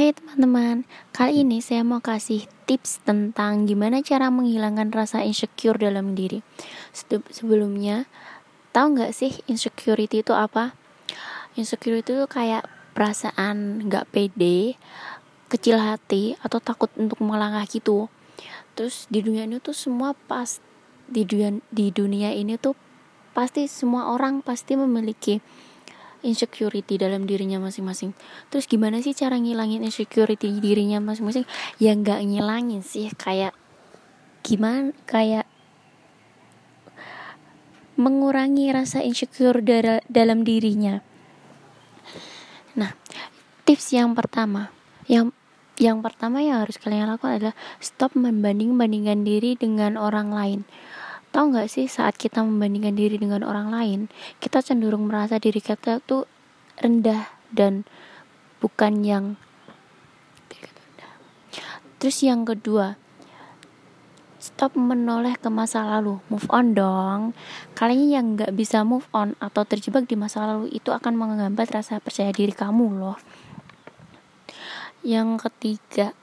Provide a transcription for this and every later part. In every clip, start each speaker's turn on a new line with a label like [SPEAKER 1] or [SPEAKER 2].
[SPEAKER 1] Hai teman-teman, kali ini saya mau kasih tips tentang gimana cara menghilangkan rasa insecure dalam diri. Sebelumnya, tahu nggak sih insecurity itu apa? Insecurity itu kayak perasaan nggak pede, kecil hati, atau takut untuk melangkah gitu. Terus di dunia ini tuh semua pas di dunia di dunia ini tuh pasti semua orang pasti memiliki insecurity dalam dirinya masing-masing. Terus gimana sih cara ngilangin insecurity dirinya masing-masing? Ya nggak ngilangin sih, kayak gimana? Kayak mengurangi rasa insecure dalam dirinya. Nah, tips yang pertama, yang yang pertama yang harus kalian lakukan adalah stop membanding-bandingkan diri dengan orang lain. Tahu nggak sih saat kita membandingkan diri dengan orang lain, kita cenderung merasa diri kita tuh rendah dan bukan yang Terus yang kedua, stop menoleh ke masa lalu, move on dong. Kalian yang nggak bisa move on atau terjebak di masa lalu itu akan menghambat rasa percaya diri kamu loh. Yang ketiga,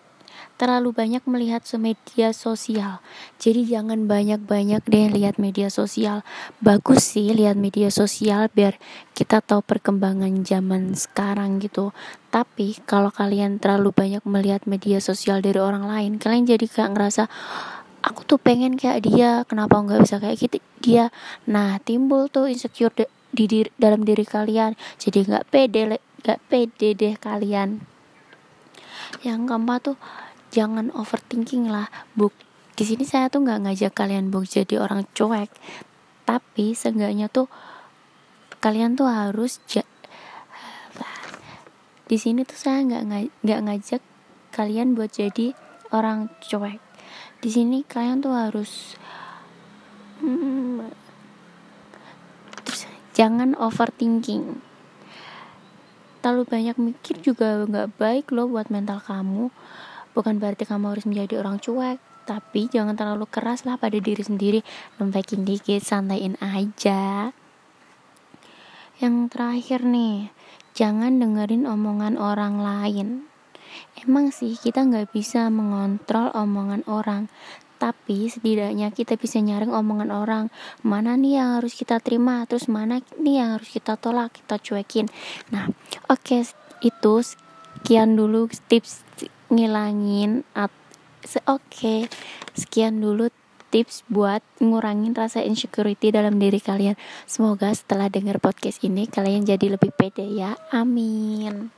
[SPEAKER 1] terlalu banyak melihat media sosial. Jadi jangan banyak-banyak deh lihat media sosial. Bagus sih lihat media sosial biar kita tahu perkembangan zaman sekarang gitu. Tapi kalau kalian terlalu banyak melihat media sosial dari orang lain, kalian jadi kayak ngerasa aku tuh pengen kayak dia, kenapa nggak bisa kayak gitu dia. Nah timbul tuh insecure di, di dalam diri kalian. Jadi nggak pede, nggak pede deh kalian. Yang keempat tuh jangan overthinking lah. Buk di sini saya tuh nggak ngajak kalian buk jadi orang cuek. Tapi seenggaknya tuh kalian tuh harus ja di sini tuh saya nggak nggak ngajak kalian buat jadi orang cuek. Di sini kalian tuh harus hmm, jangan overthinking. Terlalu banyak mikir juga nggak baik loh buat mental kamu Bukan berarti kamu harus menjadi orang cuek, tapi jangan terlalu keras lah pada diri sendiri. Lempekin dikit, santaiin aja. Yang terakhir nih, jangan dengerin omongan orang lain. Emang sih kita nggak bisa mengontrol omongan orang, tapi setidaknya kita bisa nyaring omongan orang mana nih yang harus kita terima terus mana nih yang harus kita tolak kita cuekin nah oke okay, itu sekian dulu tips ngilangin oke. Okay. sekian dulu tips buat ngurangin rasa insecurity dalam diri kalian. Semoga setelah dengar podcast ini kalian jadi lebih pede ya. Amin